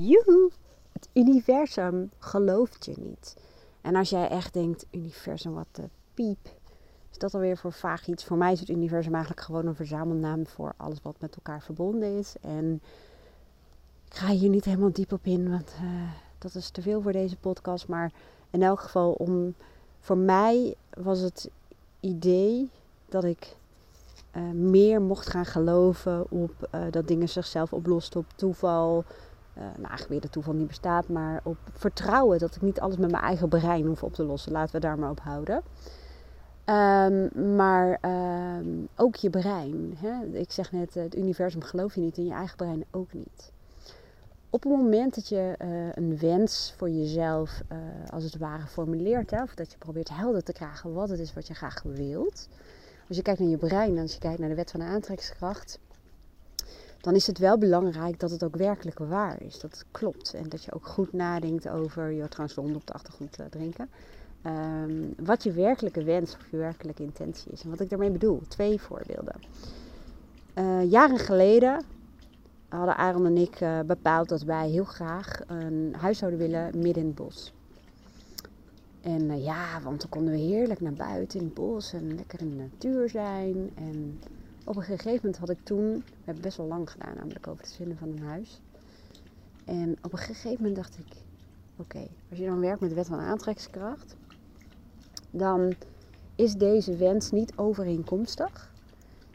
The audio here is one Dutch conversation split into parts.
Joehoe! Het universum gelooft je niet. En als jij echt denkt, universum, wat de piep. Is dat alweer voor vaag iets? Voor mij is het universum eigenlijk gewoon een verzamelnaam voor alles wat met elkaar verbonden is. En ik ga hier niet helemaal diep op in, want uh, dat is te veel voor deze podcast. Maar in elk geval, om, voor mij was het idee dat ik uh, meer mocht gaan geloven op uh, dat dingen zichzelf oplosten op toeval. Uh, nou, eigenlijk weer dat toeval niet bestaat, maar op vertrouwen dat ik niet alles met mijn eigen brein hoef op te lossen. Laten we daar maar op houden. Um, maar um, ook je brein. Hè? Ik zeg net, het universum geloof je niet en je eigen brein ook niet. Op het moment dat je uh, een wens voor jezelf als het ware formuleert, hè, of dat je probeert helder te krijgen wat het is wat je graag wilt. Als je kijkt naar je brein als je kijkt naar de wet van de aantrekkingskracht, dan is het wel belangrijk dat het ook werkelijk waar is. Dat het klopt. En dat je ook goed nadenkt over, je trouwens op de achtergrond uh, drinken. Um, wat je werkelijke wens of je werkelijke intentie is. En wat ik daarmee bedoel. Twee voorbeelden. Uh, jaren geleden hadden Aaron en ik uh, bepaald dat wij heel graag een huis zouden willen midden in het bos. En ja, want dan konden we heerlijk naar buiten in het bos en lekker in de natuur zijn. En op een gegeven moment had ik toen, we hebben best wel lang gedaan namelijk over het vinden van een huis. En op een gegeven moment dacht ik, oké, als je dan werkt met de wet van aantrekkingskracht, dan is deze wens niet overeenkomstig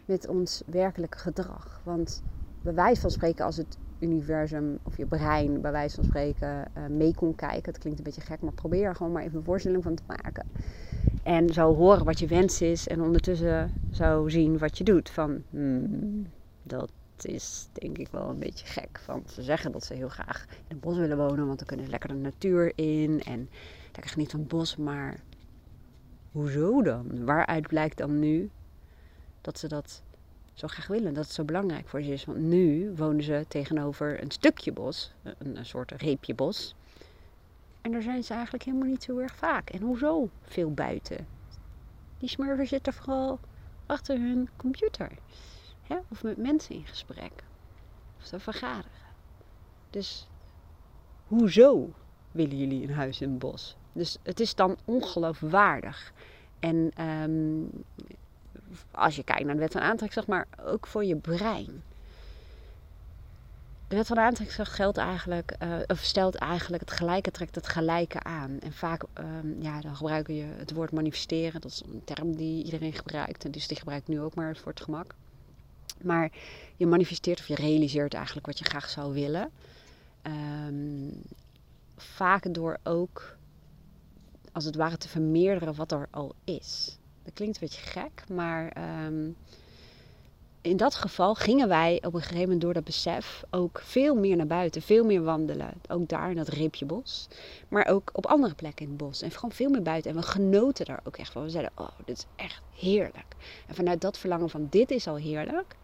met ons werkelijke gedrag. Want bij wijze van spreken, als het universum of je brein bij wijze van spreken uh, mee kon kijken. Het klinkt een beetje gek, maar probeer er gewoon maar even een voorstelling van te maken. En zo horen wat je wens is en ondertussen zo zien wat je doet. Van, hmm, dat is denk ik wel een beetje gek. Want ze zeggen dat ze heel graag in het bos willen wonen, want dan kunnen ze lekker de natuur in en lekker genieten van het bos. Maar hoezo dan? Waaruit blijkt dan nu dat ze dat zo graag willen. Dat het zo belangrijk voor ze is. Want nu wonen ze tegenover een stukje bos, een, een soort reepje bos. En daar zijn ze eigenlijk helemaal niet zo erg vaak. En hoezo veel buiten? Die smurfen zitten vooral achter hun computer. Hè? Of met mensen in gesprek. Of ze vergaderen. Dus hoezo willen jullie een huis in het bos? Dus het is dan ongeloofwaardig. En um, als je kijkt naar de wet van aantrekkingskracht, maar ook voor je brein. De wet van aantrekkingskracht geldt eigenlijk, uh, of stelt eigenlijk het gelijke trekt het gelijke aan. En vaak, um, ja, dan gebruiken je het woord manifesteren. Dat is een term die iedereen gebruikt. En dus die gebruikt nu ook maar voor het gemak. Maar je manifesteert of je realiseert eigenlijk wat je graag zou willen. Um, vaak door ook, als het ware, te vermeerderen wat er al is. Dat klinkt een beetje gek, maar um, in dat geval gingen wij op een gegeven moment door dat besef ook veel meer naar buiten, veel meer wandelen. Ook daar in dat reepje bos, maar ook op andere plekken in het bos. En gewoon veel meer buiten. En we genoten daar ook echt van. We zeiden, oh, dit is echt heerlijk. En vanuit dat verlangen van, dit is al heerlijk.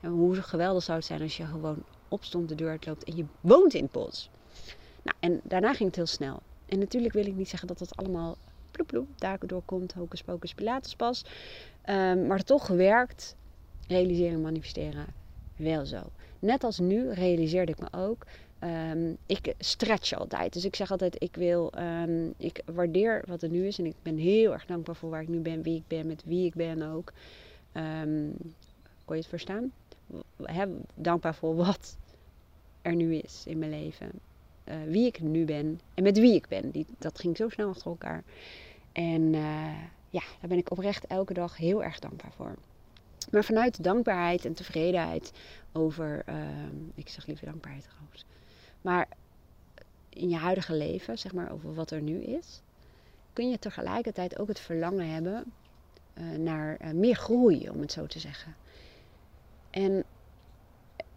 En hoe geweldig zou het zijn als je gewoon opstond, de deur uitloopt en je woont in het bos. Nou, en daarna ging het heel snel. En natuurlijk wil ik niet zeggen dat dat allemaal ploep ploep, daar doorkomt, hocus pocus pilates pas. Um, maar toch werkt realiseren en manifesteren wel zo. Net als nu realiseerde ik me ook, um, ik stretch altijd. Dus ik zeg altijd, ik wil, um, ik waardeer wat er nu is. En ik ben heel erg dankbaar voor waar ik nu ben, wie ik ben, met wie ik ben ook. Um, kon je het verstaan? Dankbaar voor wat er nu is in mijn leven. Uh, wie ik nu ben en met wie ik ben. Die, dat ging zo snel achter elkaar. En uh, ja, daar ben ik oprecht elke dag heel erg dankbaar voor. Maar vanuit dankbaarheid en tevredenheid over, uh, ik zeg liever dankbaarheid trouwens, maar in je huidige leven, zeg maar over wat er nu is, kun je tegelijkertijd ook het verlangen hebben uh, naar meer groei, om het zo te zeggen. En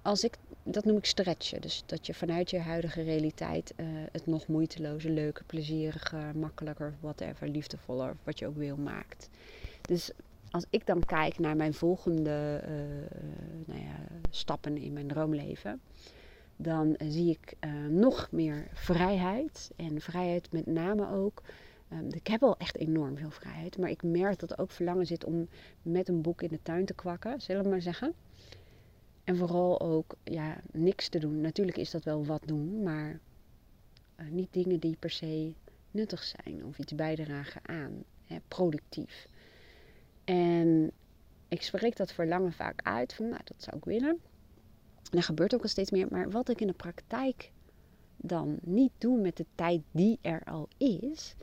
als ik, dat noem ik stretchen. Dus dat je vanuit je huidige realiteit uh, het nog moeitelozer, leuker, plezieriger, makkelijker, whatever, liefdevoller, wat je ook wil, maakt. Dus als ik dan kijk naar mijn volgende uh, nou ja, stappen in mijn droomleven, dan zie ik nog meer vrijheid. En vrijheid met name ook. Um, ik heb al echt enorm veel vrijheid, maar ik merk dat er ook verlangen zit om met een boek in de tuin te kwakken, zullen we maar zeggen. En vooral ook ja, niks te doen. Natuurlijk is dat wel wat doen, maar eh, niet dingen die per se nuttig zijn of iets bijdragen aan. Hè, productief. En ik spreek dat verlangen vaak uit van, nou, dat zou ik willen. En gebeurt ook al steeds meer. Maar wat ik in de praktijk dan niet doe met de tijd die er al is.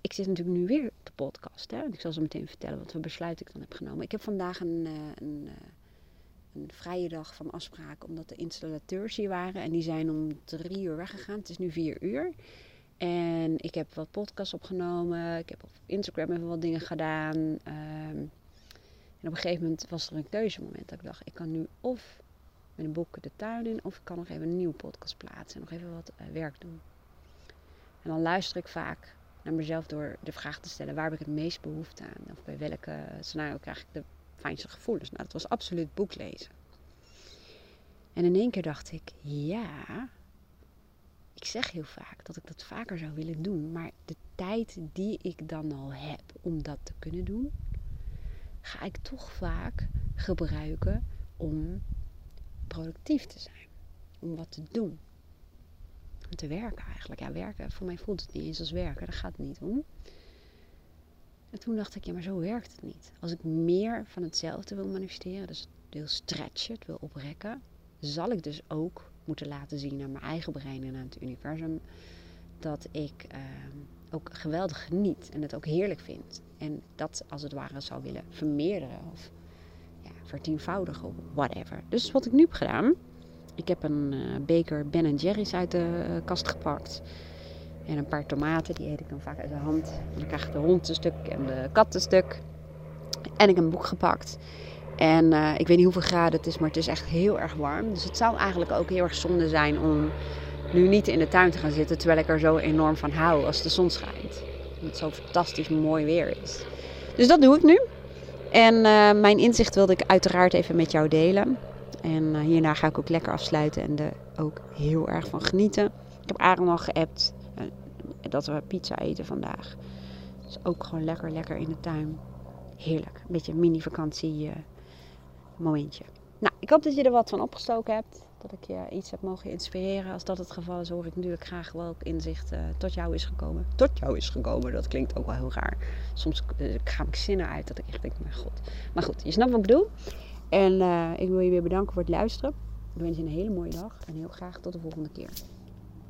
Ik zit natuurlijk nu weer op de podcast. Hè? Ik zal zo meteen vertellen wat voor besluit ik dan heb genomen. Ik heb vandaag een, eh, een, eh, een vrije dag van afspraken omdat de installateurs hier waren. En die zijn om drie uur weggegaan. Het is nu vier uur. En ik heb wat podcasts opgenomen. Ik heb op Instagram even wat dingen gedaan. Ehm, en op een gegeven moment was er een keuzemoment. Dat ik dacht, ik kan nu of met een boek de tuin in. Of ik kan nog even een nieuwe podcast plaatsen. En nog even wat uh, werk doen. En dan luister ik vaak naar mezelf door de vraag te stellen. Waar heb ik het meest behoefte aan? Of bij welke scenario krijg ik de fijnste gevoelens? Nou, dat was absoluut boek lezen. En in één keer dacht ik, ja, ik zeg heel vaak dat ik dat vaker zou willen doen, maar de tijd die ik dan al heb om dat te kunnen doen, ga ik toch vaak gebruiken om productief te zijn. Om wat te doen. Om te werken eigenlijk. Ja, werken, voor mij voelt het niet eens als werken. Daar gaat het niet om. En toen dacht ik, ja, maar zo werkt het niet. Als ik meer van hetzelfde wil manifesteren, dus wil stretchen, het wil oprekken, zal ik dus ook moeten laten zien aan mijn eigen brein en aan het universum dat ik uh, ook geweldig geniet en het ook heerlijk vind. En dat als het ware zou willen vermeerderen of ja, vertienvoudigen of whatever. Dus wat ik nu heb gedaan, ik heb een uh, beker Ben Jerry's uit de uh, kast gepakt. En een paar tomaten, die eet ik dan vaak uit de hand. En dan krijg ik de hond een stuk en de kat een stuk. En ik heb een boek gepakt. En uh, ik weet niet hoeveel graden het is, maar het is echt heel erg warm. Dus het zou eigenlijk ook heel erg zonde zijn om nu niet in de tuin te gaan zitten. Terwijl ik er zo enorm van hou als de zon schijnt. Omdat het zo fantastisch mooi weer is. Dus dat doe ik nu. En uh, mijn inzicht wilde ik uiteraard even met jou delen. En uh, hierna ga ik ook lekker afsluiten en er ook heel erg van genieten. Ik heb Aaron al geappt dat we pizza eten vandaag. Dus ook gewoon lekker, lekker in de tuin. Heerlijk. Een beetje een mini vakantie momentje. Nou, ik hoop dat je er wat van opgestoken hebt. Dat ik je iets heb mogen inspireren. Als dat het geval is, hoor ik natuurlijk graag welk inzicht uh, tot jou is gekomen. Tot jou is gekomen, dat klinkt ook wel heel raar. Soms uh, ga ik zinnen uit dat ik echt denk, mijn god. Maar goed, je snapt wat ik bedoel. En uh, ik wil je weer bedanken voor het luisteren. Ik wens je een hele mooie dag en heel graag tot de volgende keer.